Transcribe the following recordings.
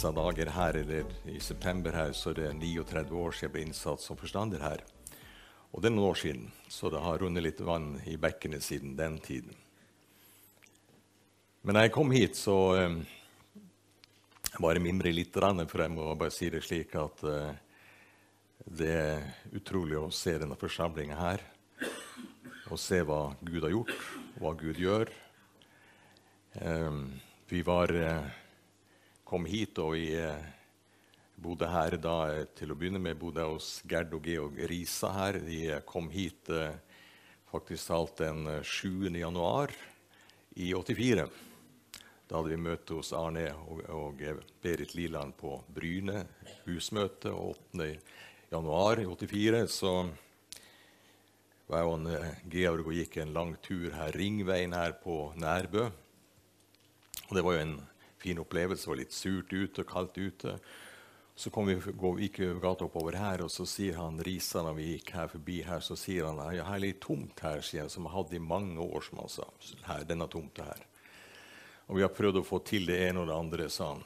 disse dager her, eller i september her, så er det 39 år siden jeg ble innsatt som forstander her. Og det er noen år siden, så det har rundet litt vann i bekkene siden den tiden. Men da jeg kom hit, så um, bare mimre litt, for jeg må bare si det slik at uh, det er utrolig å se denne forsamlinga her. Og se hva Gud har gjort, hva Gud gjør. Um, vi var uh, kom hit, og vi eh, bodde her da eh, til å begynne med bodde hos Gerd og Georg Risa her. De eh, kom hit faktisk talt den 7. januar i 84. Da hadde vi møte hos Arne og, og Berit Liland på Bryne, husmøte. 8. januar i 84 så var jeg og Georg og gikk en lang tur her, ringveien her på Nærbø. Og det var jo en fin opplevelse. Det var litt surt ute kaldt ute. Så kom vi, gikk vi gata oppover her, og så sier han Risa når vi gikk her forbi her, så sier han ja, her er litt tomt her, sier han, som jeg hadde i mange år, som han sa. Her, denne tomta her. Og vi har prøvd å få til det ene og det andre, sa han.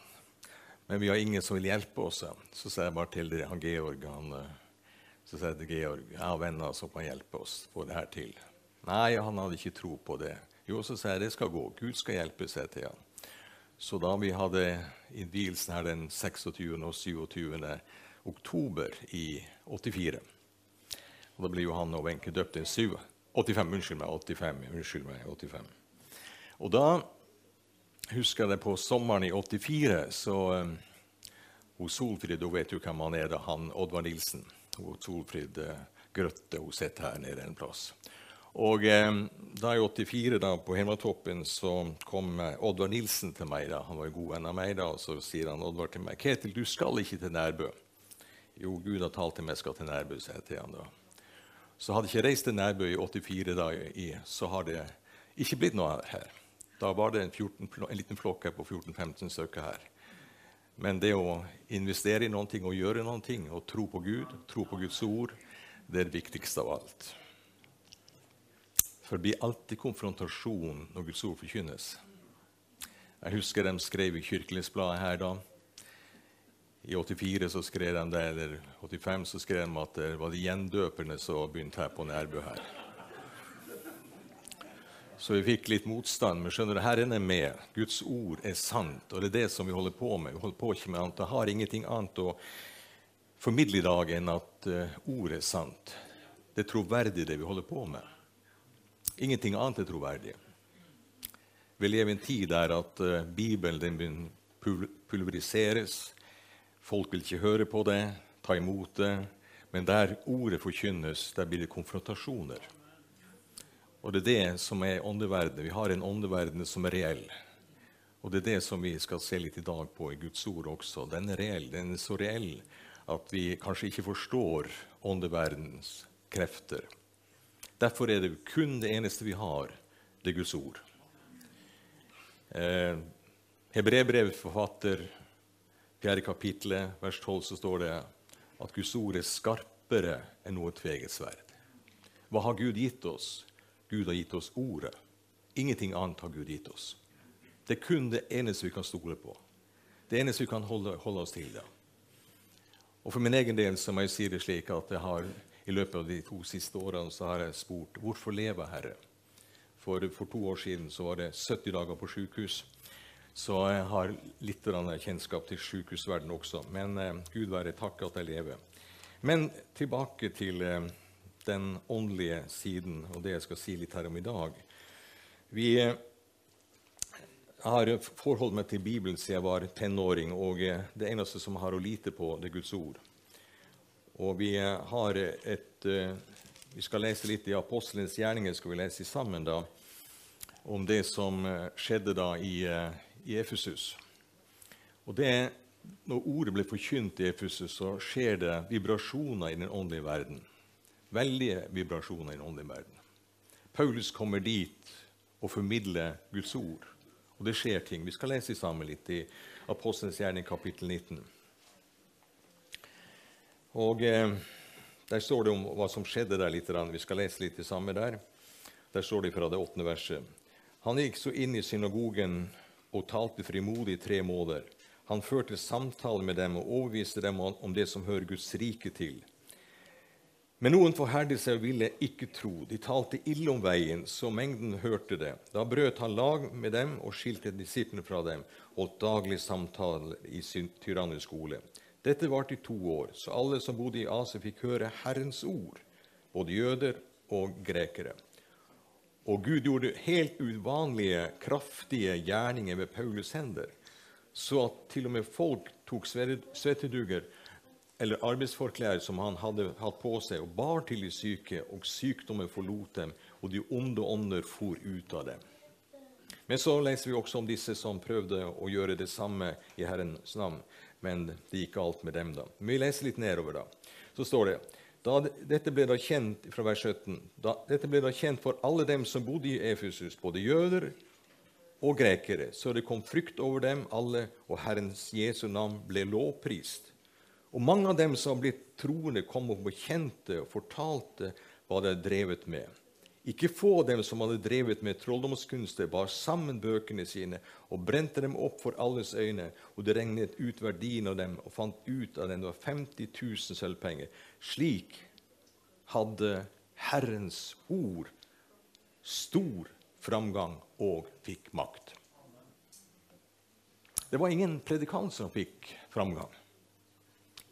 Men vi har ingen som vil hjelpe oss. Så sa jeg bare til det, han Georg han, eh, så sa jeg til Georg jeg har venner som kan hjelpe oss få det her til. Nei, han hadde ikke tro på det. Jo, så sa jeg det skal gå. Gud skal hjelpe seg til han. Så da vi hadde innvielsen her den 26. og 27. oktober i 84 og Da ble jo han og Wenche døpt den 7. 85, unnskyld meg. 85, unnskyld meg, 85. Og da husker jeg det på sommeren i 84 så um, hun Solfrid hun vet jo hvem han er, da, han Oddvar Nilsen. Hun Solfrid uh, Grøtte hun sitter her nede en plass. Og eh, da i 84, da, på Helmatoppen, så kom eh, Oddvar Nilsen til meg. da, Han var en god venn av meg. da, og Så sier han Oddvar til meg Ketil, du skal ikke til Nærbø. Jo, Gud har talt til meg jeg skal til Nærbø, sier jeg til han da. Så hadde jeg ikke reist til Nærbø i 84, da, i, så har det ikke blitt noe her. Da var det en, 14, en liten flokk her på 14-15 stykker her. Men det å investere i ting og gjøre ting, og tro på Gud, tro på Guds ord, det er det viktigste av alt. For det blir alltid konfrontasjon når Guds ord forkynnes. Jeg husker de skrev i Kirkelighetsbladet her da. I 84 så skrev de det, eller 85 så skrev de at det var de gjendøperne som begynte her på Nærbø her. Så vi fikk litt motstand. Men skjønner du, Herren er med. Guds ord er sant, og det er det som vi holder på med. Vi holder på ikke med annet. Jeg har ingenting annet å formidle i dag enn at uh, ordet er sant. Det er troverdig, det vi holder på med. Ingenting annet er troverdig. Vi lever i en tid der at uh, Bibelen pulveriseres. Folk vil ikke høre på det, ta imot det. Men der ordet forkynnes, der blir det konfrontasjoner. Og det er det som er åndeverdenen. Vi har en åndeverden som er reell. Og det er det som vi skal se litt i dag på i Guds ord også. Den er reell. Den er så reell at vi kanskje ikke forstår åndeverdens krefter. Derfor er det kun det eneste vi har, det er Guds ord. Eh, forfatter, fjerde kapittelet, vers 12, så står det at Guds ord er skarpere enn noe tveget sverd. Hva har Gud gitt oss? Gud har gitt oss ordet. Ingenting annet har Gud gitt oss. Det er kun det eneste vi kan stole på. Det eneste vi kan holde, holde oss til. det. Og For min egen del så må jeg si det slik at jeg har i løpet av de to siste årene så har jeg spurt hvorfor lever Herre? For, for to år siden så var det 70 dager på sykehus. Så jeg har litt kjennskap til sykehusverdenen også. Men eh, Gud være takk at jeg lever. Men tilbake til eh, den åndelige siden og det jeg skal si litt her om i dag. Vi eh, har forholdt meg til Bibelen siden jeg var tenåring, og eh, det eneste som har å lite på, det er Guds ord. Og vi har et eh, Vi skal lese litt i Apostelens gjerninger skal vi lese sammen da, om det som eh, skjedde da i, eh, i Efesus. Og det, Når ordet ble forkynt i Efesus, så skjer det vibrasjoner i den åndelige verden. Veldige vibrasjoner i den åndelige verden. Paulus kommer dit og formidler Guds ord. Og det skjer ting. Vi skal lese sammen litt i Apostelens gjerning kapittel 19. Og eh, Der står det om hva som skjedde der. litt. Vi skal lese litt det samme der. Der står det fra det åttende verset. Han gikk så inn i synagogen og talte frimodig i tre måneder. Han førte samtale med dem og overbeviste dem om det som hører Guds rike til. Men noen forherdet seg og ville ikke tro. De talte ille om veien, så mengden hørte det. Da brøt han lag med dem og skilte disiplene fra dem, holdt daglig samtale i sin skole. Dette varte i to år, så alle som bodde i Asia, fikk høre Herrens ord, både jøder og grekere. Og Gud gjorde helt uvanlige, kraftige gjerninger med Paulus' hender så at til og med folk tok svetteduger eller arbeidsforklær som han hadde hatt på seg, og bar til de syke, og sykdommen forlot dem, og de onde ånder for ut av dem. Men så leser vi også om disse som prøvde å gjøre det samme i Herrens navn, men det gikk galt med dem. da. Men vi leser litt nedover, da. Så står det da, dette ble da kjent fra vers 17, da, dette ble da kjent for alle dem som bodde i Efesus, både jøder og grekere, så det kom frykt over dem alle, og Herrens Jesu navn ble lovprist. Og mange av dem som blitt troende, kom og bekjente og fortalte hva de hadde drevet med. Ikke få av dem som hadde drevet med trolldomskunster, bar sammen bøkene sine og brente dem opp for alles øyne, og det regnet ut verdien av dem og fant ut at det var 50 000 sølvpenger. Slik hadde Herrens ord stor framgang og fikk makt. Det var ingen predikant som fikk framgang.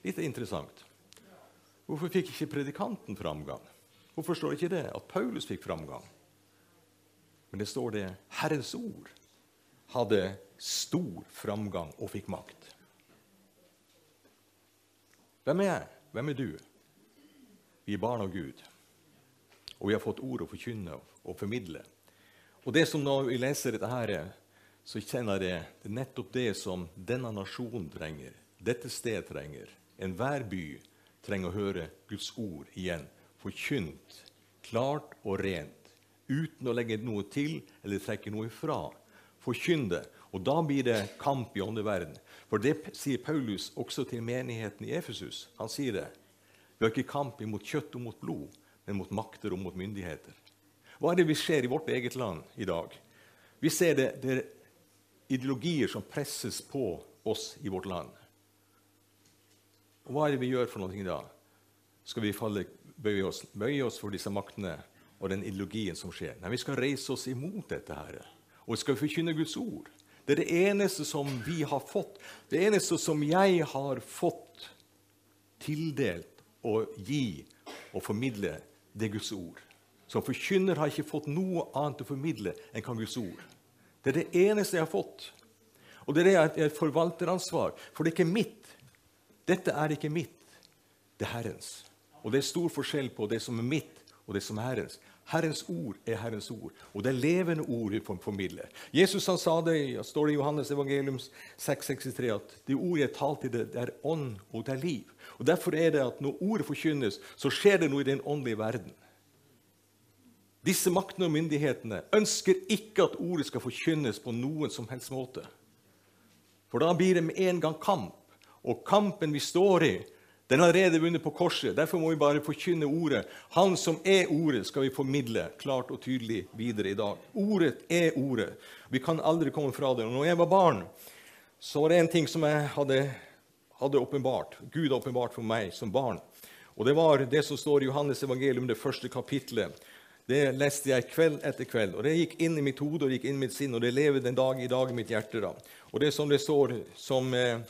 Litt interessant. Hvorfor fikk ikke predikanten framgang? Hvorfor står ikke det at Paulus fikk framgang? Men det står det Herrens ord hadde stor framgang og fikk makt. Hvem er jeg? Hvem er du? Vi er barn av Gud, og vi har fått ord å forkynne og formidle. Og det som Når vi leser dette, her, så kjenner jeg det er nettopp det som denne nasjonen trenger, dette stedet trenger. Enhver by trenger å høre Guds ord igjen, forkynt, klart og rent, uten å legge noe til eller trekke noe ifra. Forkynn det. Og da blir det kamp i åndeverden. For det sier Paulus også til menigheten i Efesus. Han sier det. Vi har ikke kamp imot kjøtt og mot blod, men mot makter og mot myndigheter. Hva er det vi ser i vårt eget land i dag? Vi ser det, det er ideologier som presses på oss i vårt land. Og hva er det vi gjør for noe da? Skal vi falle, bøye, oss, bøye oss for disse maktene og den ideologien som skjer? Nei, vi skal reise oss imot dette her. Og vi skal forkynne Guds ord. Det er det eneste som vi har fått, det eneste som jeg har fått tildelt å gi og formidle, det er Guds ord. Som forkynner har jeg ikke fått noe annet å formidle enn kan Guds ord. Det er det eneste jeg har fått. Og det er et forvalteransvar. For det er ikke mitt. Dette er ikke mitt. Det er Herrens. Og det er stor forskjell på det som er mitt, og det som er Herrens. Herrens ord er Herrens ord, og det er levende ord vi formidler. Jesus han sa det, står det i Johannes evangelium 6,63 at de ord jeg talte til det er ånd og det er liv. Og Derfor er det at når ordet forkynnes, så skjer det noe i den åndelige verden. Disse maktene og myndighetene ønsker ikke at ordet skal forkynnes på noen som helst måte. For da blir det med en gang kamp. Og kampen vi står i, den har allerede vunnet på korset. Derfor må vi bare forkynne ordet. Han som er ordet, skal vi formidle klart og tydelig videre i dag. Ordet er ordet. Vi kan aldri komme fra det. Når jeg var barn, så var det en ting som jeg hadde, hadde åpenbart. Gud har åpenbart for meg som barn. Og det var det som står i Johannes evangelium, det første kapitlet. Det leste jeg kveld etter kveld, og det gikk inn i mitt hode og det gikk inn i mitt sinn, og det lever den dag i dag i mitt hjerte. da. Og det som det står som eh,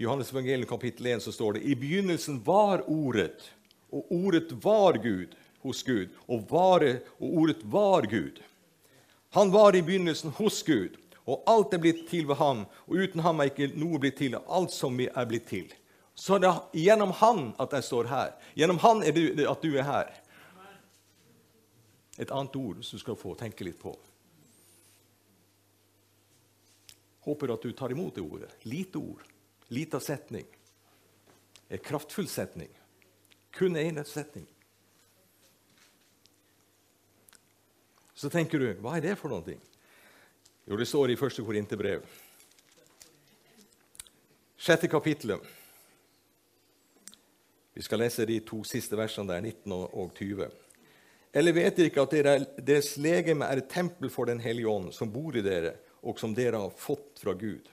Johannes evangelium kapittel 1, så står det i begynnelsen var Ordet, og Ordet var Gud hos Gud, og, vare, og Ordet var Gud. Han var i begynnelsen hos Gud, og alt er blitt til ved ham, og uten ham er ikke noe blitt til av alt som er blitt til. Så det er gjennom Han at jeg står her. Gjennom Han er det at du er her. Et annet ord som du skal få tenke litt på. Håper at du tar imot det ordet. Lite ord, lita setning. En kraftfull setning. Kun én setning. Så tenker du hva er det for noe? Jo, det står i første Korinterbrev. Sjette kapittelet. Vi skal lese de to siste versene der, 19 og 20. Eller vet dere ikke at deres legeme er et tempel for Den hellige ånd, som bor i dere, og som dere har fått fra Gud?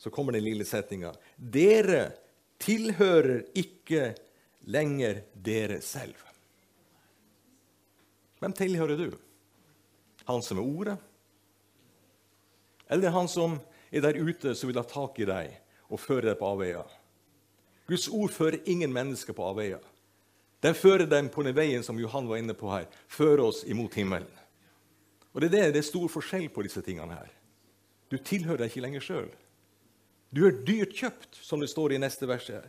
Så kommer den lille setninga. Dere tilhører ikke lenger dere selv. Hvem tilhører du? Han som er Ordet? Eller han som er der ute som vil ha tak i deg og føre deg på avveier? Guds ord fører ingen mennesker på avveier. Den fører dem på den veien som Johan var inne på her, fører oss imot himmelen. Og Det er det, det er stor forskjell på disse tingene her. Du tilhører deg ikke lenger sjøl. Du er dyrt kjøpt, som det står i neste vers her.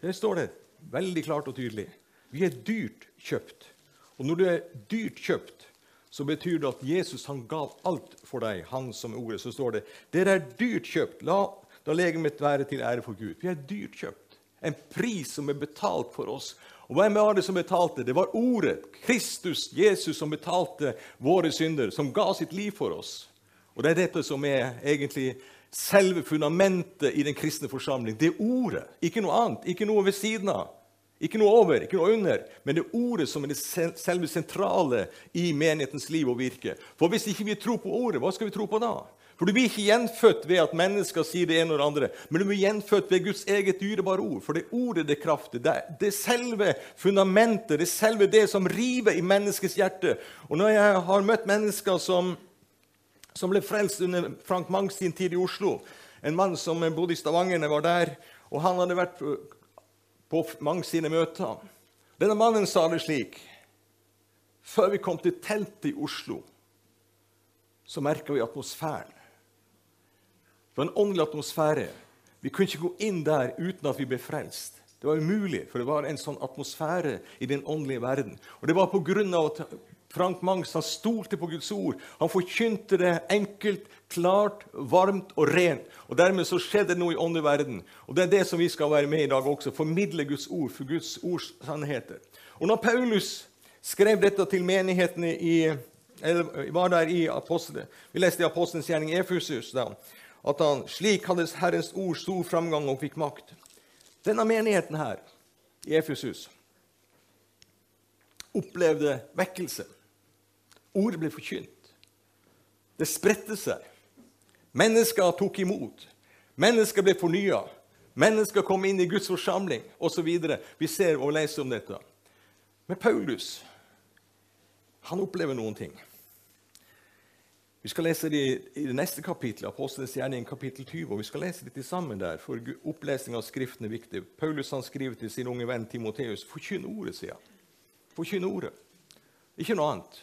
Der står det veldig klart og tydelig. Vi er dyrt kjøpt. Og når du er dyrt kjøpt, så betyr det at Jesus han gav alt for deg, han som ordet. Så står det dere er dyrt kjøpt. La da legemet være til ære for Gud. Vi er dyrt kjøpt. En pris som er betalt for oss. Og hvem var det som betalte? Det var Ordet, Kristus, Jesus, som betalte våre synder, som ga sitt liv for oss. Og Det er dette som er egentlig selve fundamentet i den kristne forsamling. Det er Ordet, ikke noe annet, ikke noe ved siden av. Ikke noe over, ikke noe under, men det er ordet som er det selve sentrale i menighetens liv og virke. For hvis ikke vi tror på ordet, hva skal vi tro på da? For du blir ikke gjenfødt ved at mennesker sier det ene og det andre, men du blir gjenfødt ved Guds eget dyrebare ord. For det er ordet det krafter. Det er selve fundamentet, det er selve det som river i menneskets hjerte. Og når jeg har møtt mennesker som, som ble frelst under Frank Mangs sin tid i Oslo En mann som bodde i Stavanger, var der, og han hadde vært på Mangs sine møter. Denne mannen sa det slik Før vi kom til teltet i Oslo, så merka vi atmosfæren. Det var en åndelig atmosfære. Vi kunne ikke gå inn der uten at vi ble frelst. Det var umulig, for det var en sånn atmosfære i den åndelige verden. Og det var på grunn av at Frank Mangs han stolte på Guds ord. Han forkynte det enkelt, klart, varmt og rent. Og Dermed så skjedde det noe i åndelig verden. Og Det er det som vi skal være med i dag også. Formidle Guds ord for Guds ords sannheter. Og når Paulus skrev dette til menighetene i eller var der i apostelen, Vi leste i Apostelens gjerning Efusus. da, at han slik hadde Herrens ord stor framgang og fikk makt. Denne menigheten her i Efesus opplevde vekkelse. Ordet ble forkynt. Det spredte seg. Mennesker tok imot. Mennesker ble fornya. Mennesker kom inn i Guds forsamling osv. Vi ser og leser om dette. Men Paulus han opplever noen ting. Vi skal lese det i det neste kapittelet, Apostelens gjerning, kapittel 20. og Vi skal lese det sammen der, for opplesning av Skriften er viktig. Paulus han skriver til sin unge venn Timoteus.: Forkynn ordet, sier han. Forkynn ordet. Ikke noe annet.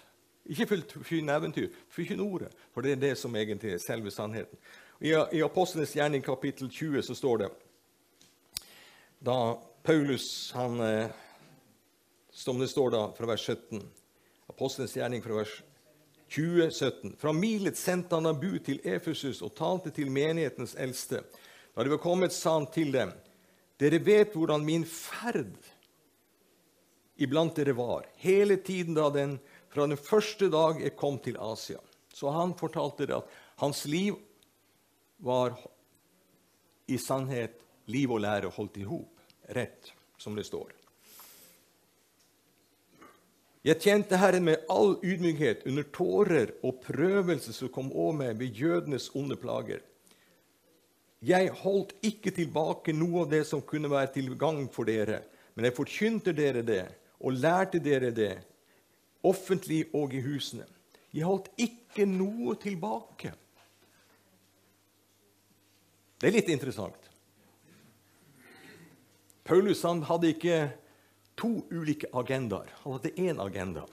Ikke forkynn eventyr. Forkynn ordet, for det er det som egentlig er selve sannheten. I, i Apostlenes gjerning, kapittel 20, så står det da Paulus han, eh, Som det står da fra vers 17 Apostlenes gjerning fra vers 20, 17. Fra Milet sendte han bud til Efesus og talte til menighetens eldste. Da de var kommet, sa han til dem.: Dere vet hvordan min ferd iblant dere var, hele tiden da den fra den første dag jeg kom til Asia. Så han fortalte det at hans liv var i sannhet liv og lære holdt i hop. Rett, som det står. Jeg tjente Herren med all ydmykhet under tårer og prøvelser som kom over meg ved jødenes onde plager. Jeg holdt ikke tilbake noe av det som kunne være til gagn for dere, men jeg forkynte dere det og lærte dere det, offentlig og i husene. Jeg holdt ikke noe tilbake. Det er litt interessant. Paulus hadde ikke to ulike agendaer. Han hadde én agenda.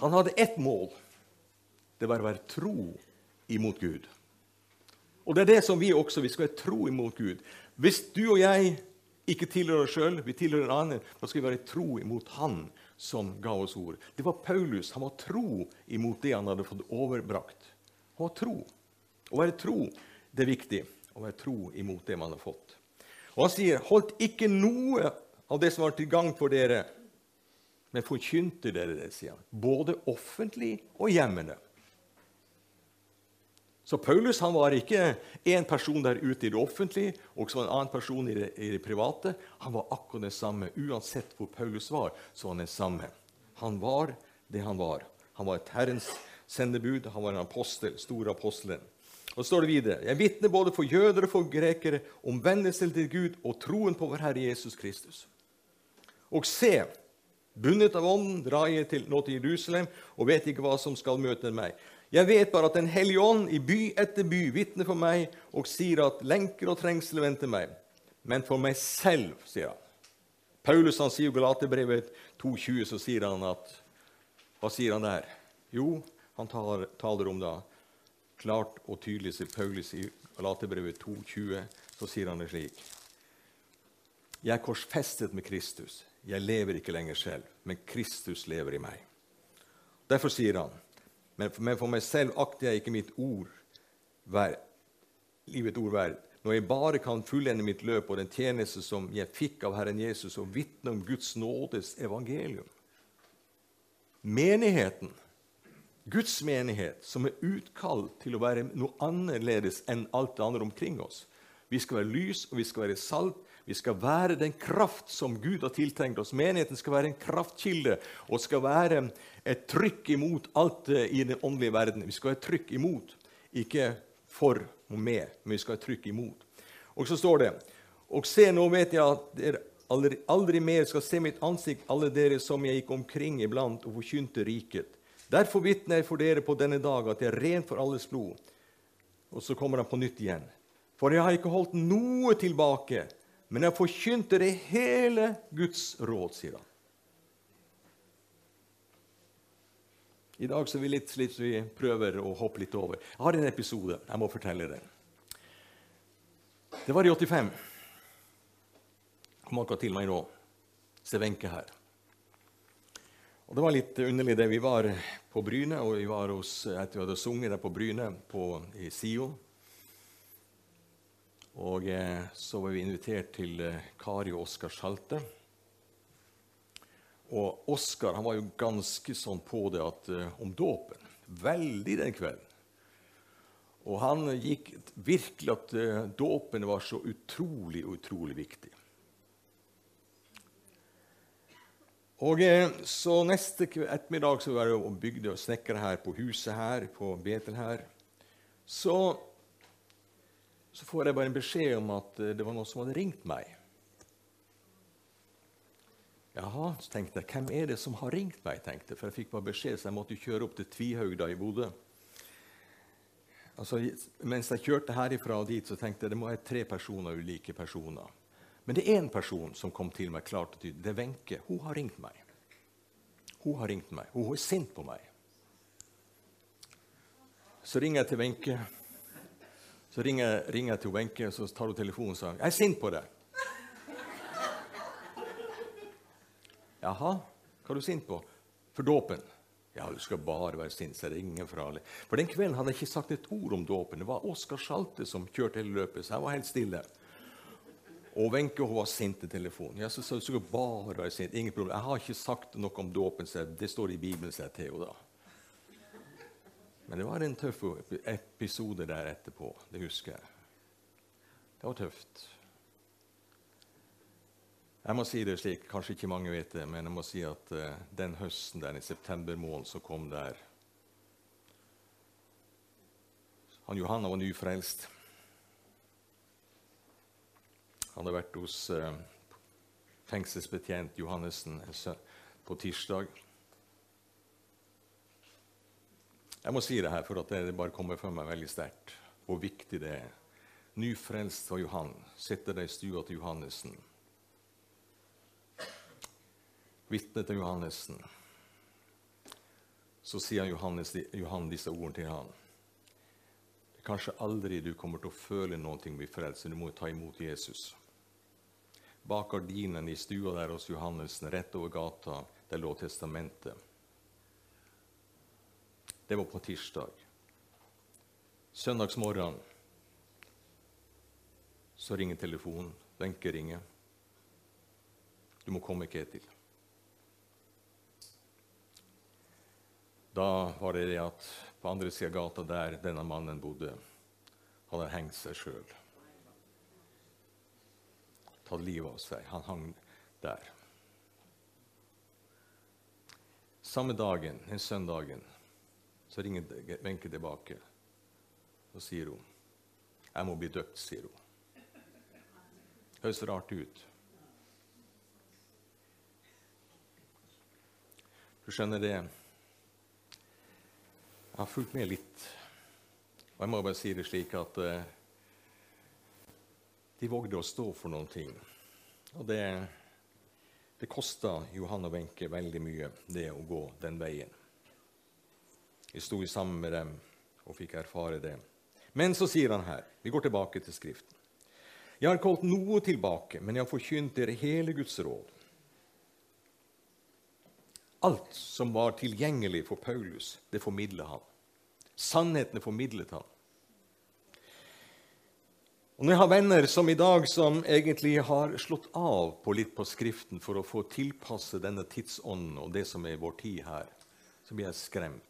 Han hadde ett mål. Det var å være tro imot Gud. Og det er det som vi også vi skal være tro imot Gud. Hvis du og jeg ikke tilhører oss sjøl, vi tilhører en annen, da skal vi være tro imot Han som ga oss ord. Det var Paulus. Han var tro imot det han hadde fått overbrakt. Han var tro. Å være tro, det er viktig. Å være tro imot det man har fått. Og Han sier, 'Holdt ikke noe av det som var til gagn for dere. Men forkynte dere det, sier han, både offentlig og hjemmene. Så Paulus han var ikke én person der ute i det offentlige og en annen person i det, i det, private. Han var akkurat den samme. Uansett hvor Paulus var, så var han den samme. Han var det han var. Han var et Herrens sendebud, han var en apostel, store apostelen. Og så står det videre Jeg vitner både for jøder og for grekere om vennelsen til Gud og troen på vår Herre Jesus Kristus. Og se, bundet av ånden drar jeg til, nå til Jerusalem og vet ikke hva som skal møte meg. Jeg vet bare at Den hellige ånd i by etter by vitner for meg og sier at lenker og trengsel venter meg. Men for meg selv, sier han. Paulus han sier i Galaterbrevet 2,20, så sier han at Hva sier han der? Jo, han taler, taler om da klart og tydelig sier Paulus i Galaterbrevet 2,20, så sier han det slik. Jeg er korsfestet med Kristus. Jeg lever ikke lenger selv, men Kristus lever i meg. Derfor sier han, men for meg selv akter jeg ikke mitt ord verd, livets ord verd, når jeg bare kan fullende mitt løp og den tjeneste som jeg fikk av Herren Jesus, og vitne om Guds nådes evangelium. Menigheten Guds menighet, som er utkalt til å være noe annerledes enn alt det andre omkring oss. Vi skal være lys, og vi skal være salt. Vi skal være den kraft som Gud har tiltenkt oss. Menigheten skal være en kraftkilde og skal være et trykk imot alt i den åndelige verden. Vi skal være trykk imot, ikke for og med, men vi skal være trykk imot. Og så står det Og se, nå vet jeg at dere aldri, aldri mer skal se mitt ansikt, alle dere som jeg gikk omkring iblant og forkynte riket. Derfor vitner jeg for dere på denne dag at jeg er ren for alles blod. Og så kommer han på nytt igjen. For jeg har ikke holdt noe tilbake, men jeg forkynte det hele Guds råd, sier han. I dag så vi litt slik vi prøver å hoppe litt over. Jeg har en episode. Jeg må fortelle den. Det var i 85. Kom akkurat til meg nå. Se Wenche her. Og Det var litt underlig, det. Vi var på Bryne, og vi var hos, etter vi hadde sunget der på Bryne på, i SIO. Og eh, så var vi invitert til eh, Kari og Oskar Schalte. Og Oskar var jo ganske sånn på det at, eh, om dåpen. Veldig den kvelden. Og han gikk virkelig at dåpen var så utrolig, utrolig viktig. Og så Neste ettermiddag så var det å bygde og snekre her på huset her, på Betel her. Så, så får jeg bare en beskjed om at eh, det var noen som hadde ringt meg. Jaha, så tenkte jeg, hvem er det som har ringt meg? tenkte For jeg fikk bare beskjed, så jeg måtte kjøre opp til Tvihøgda i Bodø. Altså, mens jeg kjørte herifra og dit, så tenkte jeg det må være tre personer, ulike personer. Men det er én person som kom til meg klart og tydelig. Det er Wenche. Hun har ringt meg. Hun har ringt meg. Hun er sint på meg. Så ringer jeg til Wenche. Så ringer, ringer, jeg til Wenche, så tar hun telefonen og sier 'Jeg er sint på deg'. Jaha, hva er du sint på? For dåpen. Ja, du skal bare være sint, så er det ingen farlig. For den kvelden hadde jeg ikke sagt et ord om dåpen. Det var Oskar Schalte som kjørte hele løpet, så jeg var helt stille. Og Wenche var sint i telefonen. Jeg så, så, bare være sint. Ingen problem. Jeg har ikke sagt noe om dåpen. Det står i Bibelen, sier Theo da. Men det var en tøff episode der etterpå. Det husker jeg. Det var tøft. Jeg må si det slik, kanskje ikke mange vet det, men jeg må si at uh, den høsten der, i september måned som kom der han Johanna var nyfrelst. Han hadde vært hos uh, fengselsbetjent Johannessen på tirsdag. Jeg må si det her, for at det bare kommer for meg veldig sterkt hvor viktig det er. Nyfrelst av Johan sitter der i stua til Johannessen. Vitne til Johannessen. Så sier Johannes, Johan disse ordene til han. Kanskje aldri du kommer til å føle noe blir frelst. Du må ta imot Jesus. Bak gardinen i stua der hos Johannessen, rett over gata, der lå testamentet. Det var på tirsdag. Søndagsmorgen så ringer telefonen. Wenche ringer. Du må komme, Ketil. Da var det det at på andre sida av gata, der denne mannen bodde, hadde han hengt seg sjøl tatt livet av seg. Han hang der. Samme dagen, den søndagen, så ringer Wenche tilbake. Så sier hun, 'Jeg må bli døpt', sier hun. Høres rart ut. Du skjønner det Jeg har fulgt med litt. Og jeg må bare si det slik at uh, de vågde å stå for noen ting. Og det, det kosta Johan og Wenche veldig mye, det å gå den veien. Jeg sto sammen med dem og fikk erfare det. Men så sier han her Vi går tilbake til Skriften. Jeg har holdt noe tilbake, men jeg har forkynt dere hele Guds råd. Alt som var tilgjengelig for Paulus, det formidlet han. Sannhetene formidlet han. Og Når jeg har venner som i dag som egentlig har slått av på litt på Skriften for å få tilpasse denne tidsånden og det som er vår tid her, så blir jeg skremt.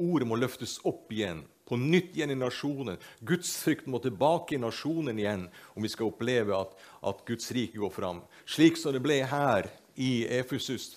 Ordet må løftes opp igjen, på nytt igjen i nasjonen. Gudsfrykten må tilbake i nasjonen igjen om vi skal oppleve at, at Guds rike går fram. Slik som det ble her i Efesus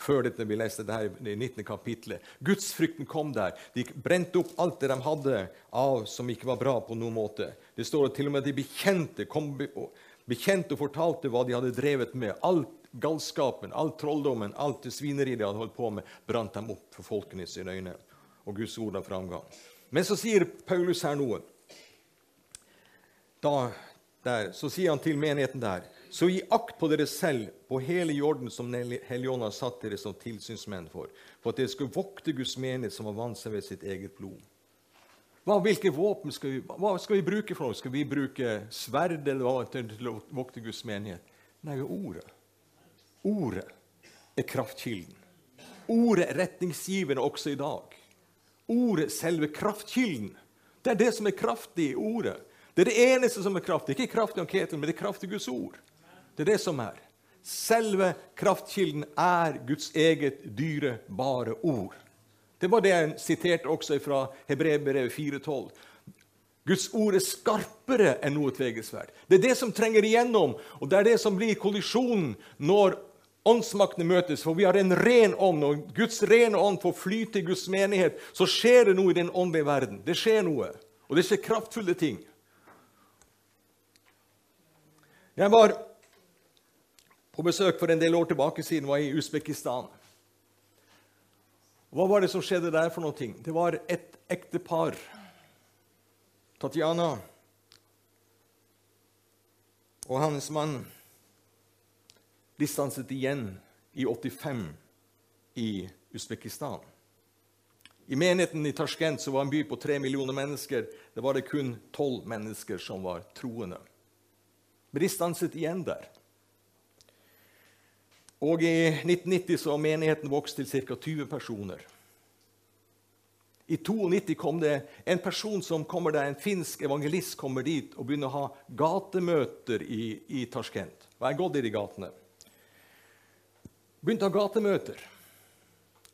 før dette vi leste det her i 19. kapitlet. Gudsfrykten kom der. De brente opp alt det de hadde av som ikke var bra på noen måte. Det står at til og med de bekjente kom bekjente og fortalte hva de hadde drevet med. Alt galskapen, all trolldommen, alt det svineriet de hadde holdt på med, brant dem opp for folkene i sine øyne og Guds ord av framgang. Men så sier Paulus her noe. Da, der, så sier han til menigheten der så gi akt på dere selv, på hele jorden som Helligånden har satt dere som tilsynsmenn for, for at dere skulle vokte Guds menighet som har vant seg ved sitt eget blod. Hva, hvilke våpen skal vi, hva skal vi bruke for noe? Skal vi bruke sverd eller hva til å vokte Guds menighet? Nei, ordet. Ordet er kraftkilden. Ordet er retningsgivende også i dag. Ordet, selve kraftkilden. Det er det som er kraftig i ordet. Det er det eneste som er kraftig. Ikke kraftig om Ketil, men det er kraftig Guds ord. Det er det som er. Selve kraftkilden er Guds eget dyrebare ord. Det var det jeg siterte også fra Hebreerbrevet 4,12. Guds ord er skarpere enn noe tvegesverd. Det er det som trenger igjennom, og det er det som blir kollisjonen når åndsmaktene møtes, for vi har en ren ånd, og Guds rene ånd får flyte i Guds menighet, så skjer det noe i den åndelige verden. Det skjer noe, og det skjer kraftfulle ting. Jeg var på besøk for en del år tilbake siden, var i Usbekistan. Hva var det som skjedde der for noe? Det var et ektepar. Tatjana og hans mann distanset igjen i 85 i Usbekistan. I menigheten i Tasjkent, som var en by på tre millioner mennesker, det var det kun tolv mennesker som var troende. Men de stanset igjen der. Og I 1990 så var menigheten vokst til ca. 20 personer. I 92 kom det en person som kommer der, en finsk evangelist kommer dit og begynner å ha gatemøter i, i Tasjkent. Og jeg har i de gatene begynte å ha gatemøter.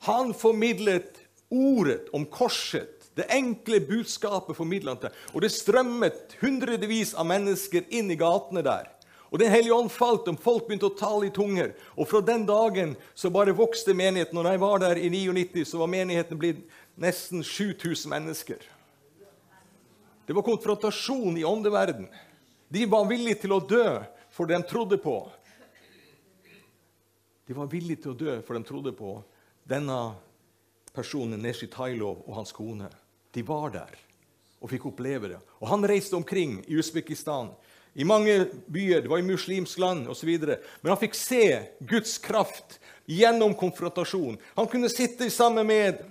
Han formidlet ordet om korset. Det enkle budskapet formidlet han til. Og det strømmet hundrevis av mennesker inn i gatene der. Og Den hellige ånd falt og folk begynte å tale i tunger. Og fra den dagen så bare vokste menigheten. Når jeg var der i 99, så var menigheten blitt nesten 7000 mennesker. Det var konfrontasjon i åndeverden. De var villige til å dø for det de trodde på. De var villige til å dø, for de trodde på denne personen, Neshi Tailov, og hans kone. De var der og fikk oppleve det. Og Han reiste omkring i Usbekistan, i mange byer, det var i muslimsk land osv. Men han fikk se Guds kraft gjennom konfrontasjon. Han kunne sitte sammen med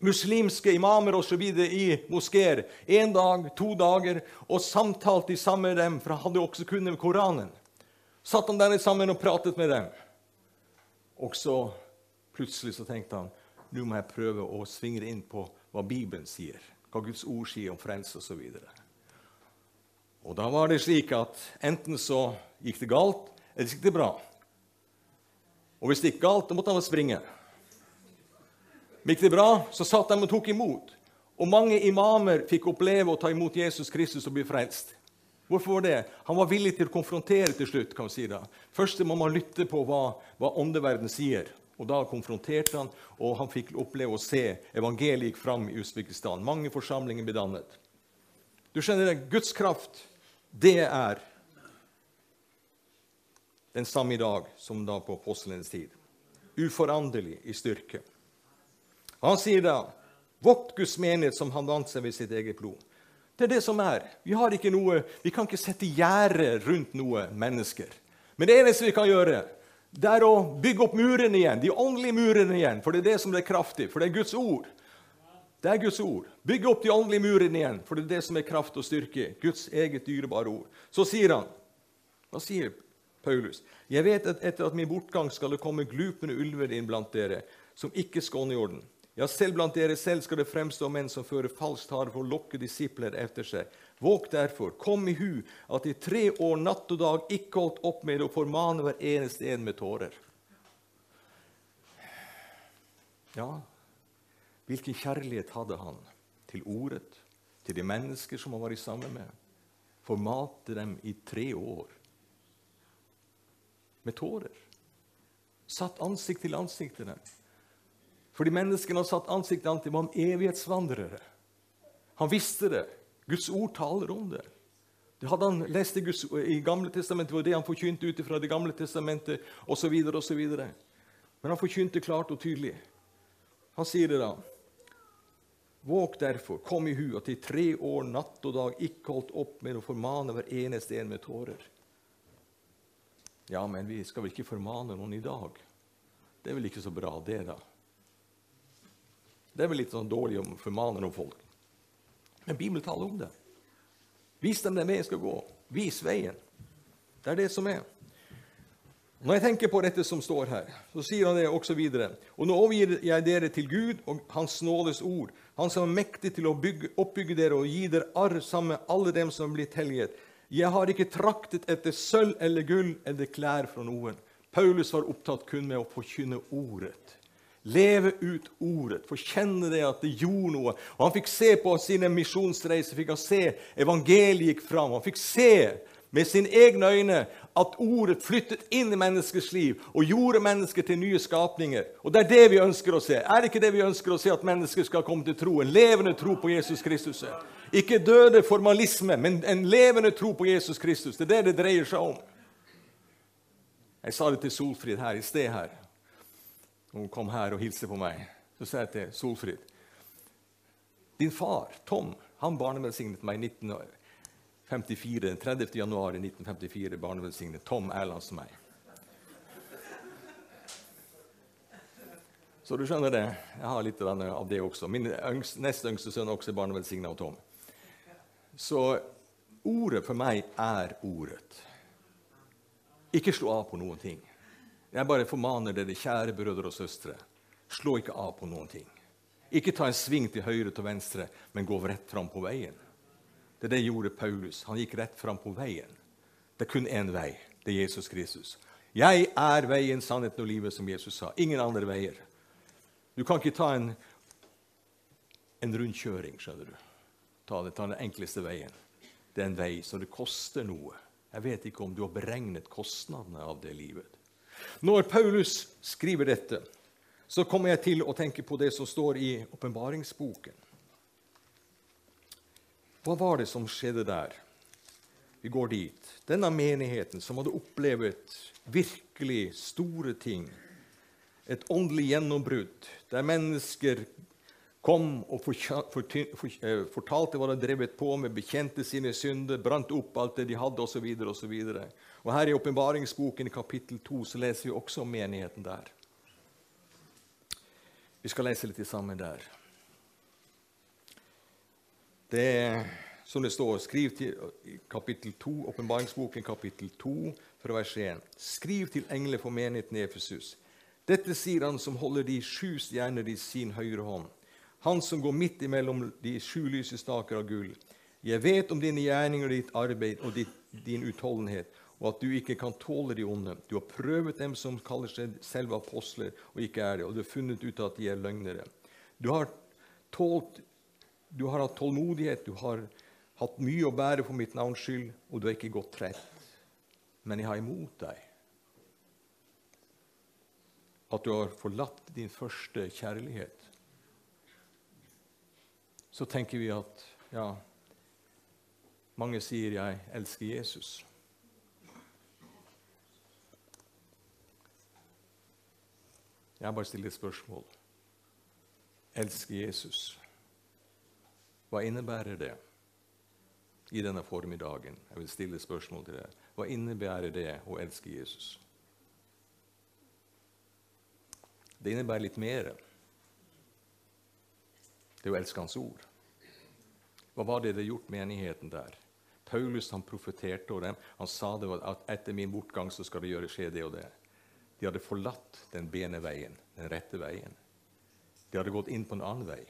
muslimske imamer videre i moskeer én dag, to dager, og samtalte sammen med dem, for han hadde også kunnet Koranen. Satt han der sammen og pratet med dem. Og så plutselig så tenkte han nå må jeg prøve å svinge inn på hva Bibelen sier, hva Guds ord sier om frelse osv. Og, og da var det slik at enten så gikk det galt, eller så gikk det bra. Og hvis det gikk galt, da måtte han springe. Gikk det bra, så satt de og tok imot. Og mange imamer fikk oppleve å ta imot Jesus Kristus og bli frelst. Hvorfor var det? Han var villig til å konfrontere til slutt. kan vi si da. Først må man lytte på hva, hva åndeverden sier, Og Da konfronterte han, og han fikk oppleve å se evangeliet gikk fram i Usbekistan. Mange forsamlinger ble dannet. Du skjønner det, Guds kraft, det er den samme i dag som da på apostlenes tid. Uforanderlig i styrke. Han sier da Vokt Guds menighet som han vant seg ved sitt eget blod. Det er det som er. Vi, har ikke noe, vi kan ikke sette gjerde rundt noe mennesker. Men det eneste vi kan gjøre, det er å bygge opp murene igjen, de åndelige murene igjen. For det er det som er kraftig, for det er Guds ord. Det er Guds ord. Bygge opp de åndelige murene igjen, for det er det som er kraft og styrke. Guds eget dyrebare ord. Så sier han Hva sier Paulus? Jeg vet at etter at min bortgang skal det komme glupende ulver inn blant dere, som ikke skåner jorden. Ja, selv blant dere selv skal det fremstå menn som fører falsk tale for å lokke disipler etter seg. Våg derfor, kom i hu at i tre år natt og dag ikke holdt opp med å formane hver eneste en med tårer. Ja, hvilken kjærlighet hadde han til ordet, til de mennesker som han var i sammen med? Formate dem i tre år med tårer. Satt ansikt til ansikt til dem. Fordi menneskene har satt ansikt til ham evighetsvandrere. Han visste det. Guds ord taler om det. Det hadde han lest i, Guds, i Gamle testamentet, var det han forkynte ut fra Det gamle testamentet osv. Men han forkynte klart og tydelig. Han sier det da. Våg derfor, kom i hu at i tre år natt og dag ikke holdt opp med å formane hver eneste en med tårer. Ja, men vi skal vel ikke formane noen i dag? Det er vel ikke så bra, det, da? Det er vel litt sånn dårlig å formane noen folk. Men Bibelen taler om det. Vis dem den veien skal gå. Vis veien. Det er det som er. Når jeg tenker på dette som står her, så sier han det også videre. Og nå overgir jeg dere til Gud og Hans nådes ord, Han som er mektig til å bygge, oppbygge dere og gi dere arr sammen med alle dem som er blitt helliget. Jeg har ikke traktet etter sølv eller gull eller klær fra noen. Paulus var opptatt kun med å forkynne ordet. Leve ut ordet, få kjenne det at det gjorde noe. Og Han fikk se på sine misjonsreiser fikk han se evangeliet gikk fram. Han fikk se med sine egne øyne at ordet flyttet inn i menneskers liv og gjorde mennesker til nye skapninger. Og Det er det vi ønsker å se. Er det ikke det vi ønsker å se, at mennesker skal komme til tro? En levende tro på Jesus Kristus. Ikke døde formalisme, men en levende tro på Jesus Kristus. Det er det det dreier seg om. Jeg sa det til Solfrid her i sted. her. Hun kom her og hilste på meg. Så sa jeg til Solfrid Din far, Tom, han barnevelsignet meg i 1954. 30. januar 1954 barnevelsignet Tom Erlands meg. Så du skjønner det. Jeg har litt av det også. Min nest yngste sønn er også barnevelsigna av Tom. Så ordet for meg er ordet. Ikke slå av på noen ting. Jeg bare formaner dere, kjære brødre og søstre, slå ikke av på noen ting. Ikke ta en sving til høyre til venstre, men gå rett fram på veien. Det er det gjorde Paulus. Han gikk rett fram på veien. Det er kun én vei. Det er Jesus Kristus. Jeg er veien, sannheten og livet, som Jesus sa. Ingen andre veier. Du kan ikke ta en, en rundkjøring, skjønner du. Ta, det, ta den enkleste veien. Det er en vei, så det koster noe. Jeg vet ikke om du har beregnet kostnadene av det livet. Når Paulus skriver dette, så kommer jeg til å tenke på det som står i åpenbaringsboken. Hva var det som skjedde der? Vi går dit. Denne menigheten som hadde opplevd virkelig store ting, et åndelig gjennombrudd, der mennesker kom og eh, fortalte hva de drevet på med, bekjente sine synder, brant opp alt det de hadde, osv. osv. Og her i åpenbaringsboken i kapittel 2 så leser vi også om menigheten der. Vi skal lese litt sammen der. Det er som det står, skriv til kapittel 2, åpenbaringsboken kapittel 2, fra vers 1. Skriv til engler for menigheten i Efesus. Dette sier han som holder de sju stjerner i sin høyre hånd. Han som går midt imellom de sju lysestaker av gull. Jeg vet om dine gjerninger og ditt arbeid og ditt, din utholdenhet, og at du ikke kan tåle de onde. Du har prøvet dem som kaller seg selv apostler, og ikke er det, og du har funnet ut at de er løgnere. Du har, tålt, du har hatt tålmodighet, du har hatt mye å bære for mitt navns skyld, og du har ikke gått trett. Men jeg har imot deg at du har forlatt din første kjærlighet, så tenker vi at ja, mange sier 'jeg elsker Jesus'. Jeg bare stiller et spørsmål. Elsker Jesus. Hva innebærer det i denne formiddagen? Jeg vil stille et spørsmål til deg. Hva innebærer det å elske Jesus? Det innebærer litt mer. Det er å elske Hans ord. Hva var det det gjort menigheten der? Paulus han profeterte over dem. Han sa det var at etter min bortgang så skal det gjøre skje det og det. De hadde forlatt den bene veien, den rette veien. De hadde gått inn på en annen vei.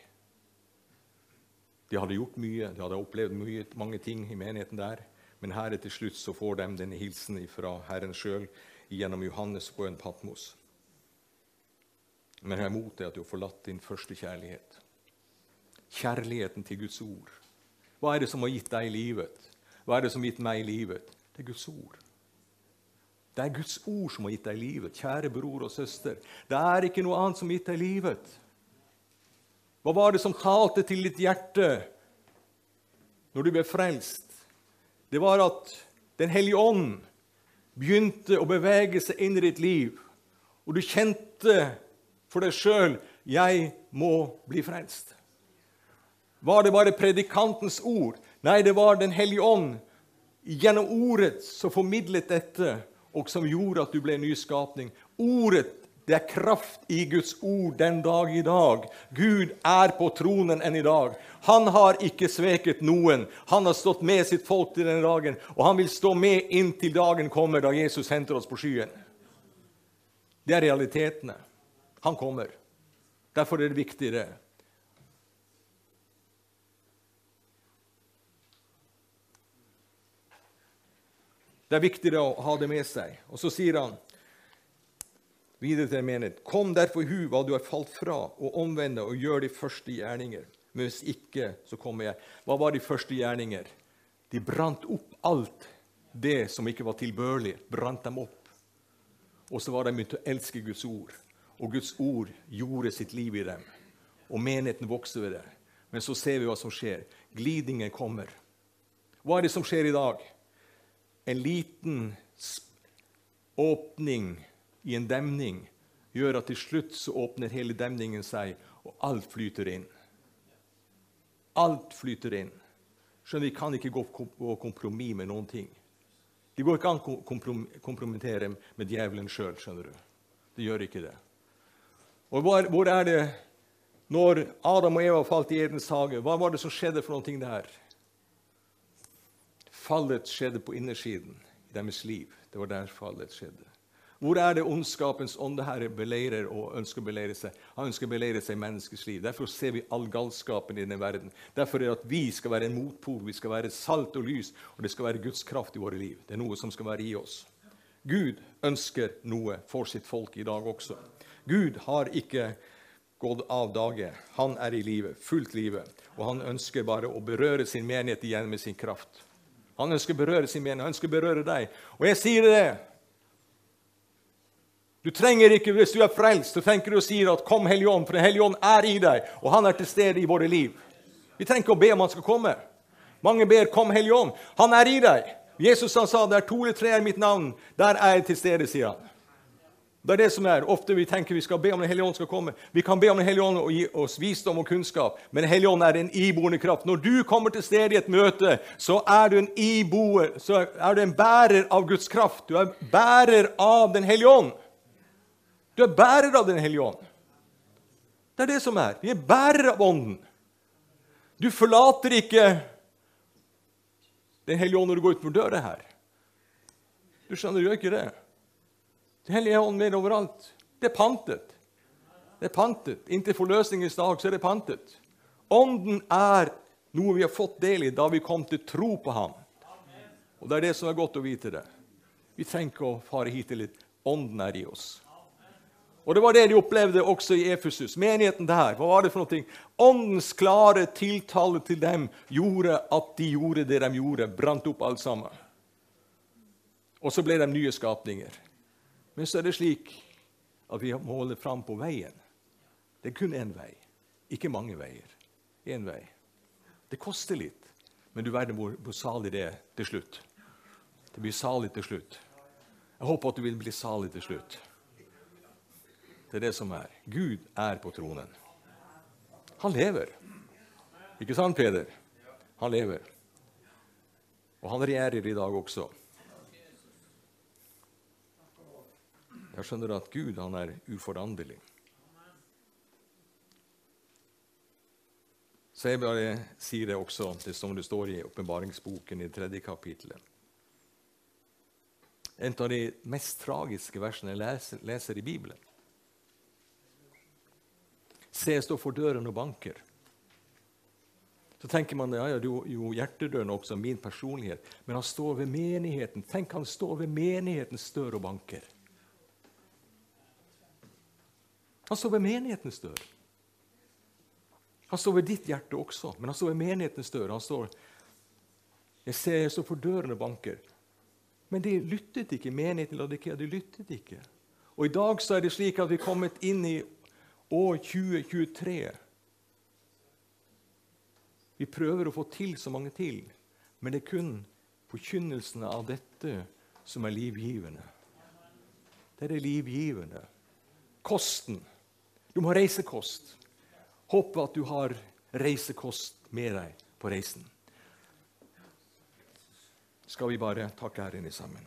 De hadde gjort mye, de hadde opplevd mye, mange ting i menigheten der. Men her til slutt så får de denne hilsen fra Herren sjøl gjennom Johannes på en Patmos. Men jeg er imot det at du har forlatt din første kjærlighet. Kjærligheten til Guds ord. Hva er det som har gitt deg livet? Hva er det som har gitt meg livet? Det er Guds ord. Det er Guds ord som har gitt deg livet, kjære bror og søster. Det er ikke noe annet som har gitt deg livet. Hva var det som talte til ditt hjerte når du ble frelst? Det var at Den hellige ånd begynte å bevege seg inn i ditt liv, og du kjente for deg sjøl 'Jeg må bli frelst'. Var det bare predikantens ord? Nei, det var Den hellige ånd gjennom ordet som formidlet dette, og som gjorde at du ble en nyskapning. Ordet det er kraft i Guds ord den dag i dag. Gud er på tronen enn i dag. Han har ikke sveket noen. Han har stått med sitt folk til denne dagen, og han vil stå med inntil dagen kommer da Jesus henter oss på skyen. Det er realitetene. Han kommer. Derfor er det viktig, det. Det er viktig å ha det med seg. Og så sier han videre til menighet. Kom derfor hu hva du har falt fra, og omvende og gjør de første gjerninger. Men hvis ikke, så kommer jeg. Hva var de første gjerninger? De brant opp alt det som ikke var tilbørlig. brant dem opp. Og så var de begynt å elske Guds ord. Og Guds ord gjorde sitt liv i dem. Og menigheten vokste ved det. Men så ser vi hva som skjer. Glidingen kommer. Hva er det som skjer i dag? En liten åpning i en demning gjør at til slutt så åpner hele demningen seg, og alt flyter inn. Alt flyter inn. Skjønner, Vi kan ikke gå på kompromiss med noen ting. Det går ikke an å kompromittere med djevelen sjøl. Det gjør ikke det. Og hvor, hvor, er det når Adam og Eva falt i Edens hage? Hva var det som skjedde for noe der? Fallet skjedde på innersiden i deres liv. Det var der fallet skjedde. Hvor er det ondskapens ånde herre beleirer og ønsker å beleire seg? Han ønsker å beleire seg i menneskets liv. Derfor ser vi all galskapen i denne verden. Derfor er det at vi skal være en motpol, vi skal være salt og lys, og det skal være Guds kraft i våre liv. Det er noe som skal være i oss. Gud ønsker noe for sitt folk i dag også. Gud har ikke gått av dage. Han er i live, fullt live, og han ønsker bare å berøre sin menighet igjen med sin kraft. Han ønsker å berøre sin menighet, han ønsker å berøre deg. Og jeg sier det. Du trenger ikke, Hvis du er frelst, så tenker du og sier at 'Kom, Hellige Ånd', for Den hellige ånd er i deg, og han er til stede i våre liv. Vi trenger ikke å be om han skal komme. Mange ber 'Kom, Hellige Ånd'. Han er i deg. Jesus han sa 'Det er to eller tre i mitt navn'. Der er jeg til stede', sier han. Det er det som er. Ofte vi tenker vi skal be om Den hellige ånd skal komme. Vi kan be om Den hellige ånd og gi oss visdom og kunnskap, men Den hellige ånd er en iboende kraft. Når du kommer til stedet i et møte, så er du en iboer, så er du en bærer av Guds kraft. Du er bærer av Den hellige ånd. Du er bærer av Den hellige ånd. Det er det som er. Vi er bærere av Ånden. Du forlater ikke Den hellige ånd når du går utenfor døra her. Du skjønner, du gjør ikke det. Den hellige ånd med overalt. Det er pantet. Det er pantet. Inntil forløsningens dag så er det pantet. Ånden er noe vi har fått del i da vi kom til tro på ham. Og Det er det som er godt å vite. det. Vi trenger ikke å fare hit til litt. Ånden er i oss. Og Det var det de opplevde også i Efesus. Menigheten der. Hva var det for noe? Åndens klare tiltale til dem gjorde at de gjorde det de gjorde. Brant opp alt sammen. Og så ble de nye skapninger. Men så er det slik at vi må holde fram på veien. Det er kun én vei, ikke mange veier. Én vei. Det koster litt, men du verden hvor, hvor salig det er til slutt. Det blir salig til slutt. Jeg håper at du vil bli salig til slutt. Det er det som er. Gud er på tronen. Han lever. Ikke sant, Peder? Han lever. Og han regjerer i dag også. Jeg skjønner at Gud han er uforanderlig. Så jeg bare sier det også, det som det står i åpenbaringsboken i tredje kapittelet. En av de mest tragiske versene jeg leser, leser i Bibelen. Se, jeg står for døren og banker. Så tenker man ja, ja, jo, jo hjertedøren også, min personlighet. Men han står ved menigheten. Tenk, han står ved menighetens dør og banker. Han står ved menighetens dør. Han står ved ditt hjerte også, men han står ved menighetens dør. Han står Jeg ser jeg står for døren og banker. Men de lyttet ikke. Menigheten Ladikea, de lyttet ikke. Og i dag så er det slik at vi er kommet inn i år 2023. Vi prøver å få til så mange til, men det er kun forkynnelsen av dette som er livgivende. Det er det livgivende. Kosten. Du må ha reisekost. Håper at du har reisekost med deg på reisen. Skal vi bare takke Herren i sammen?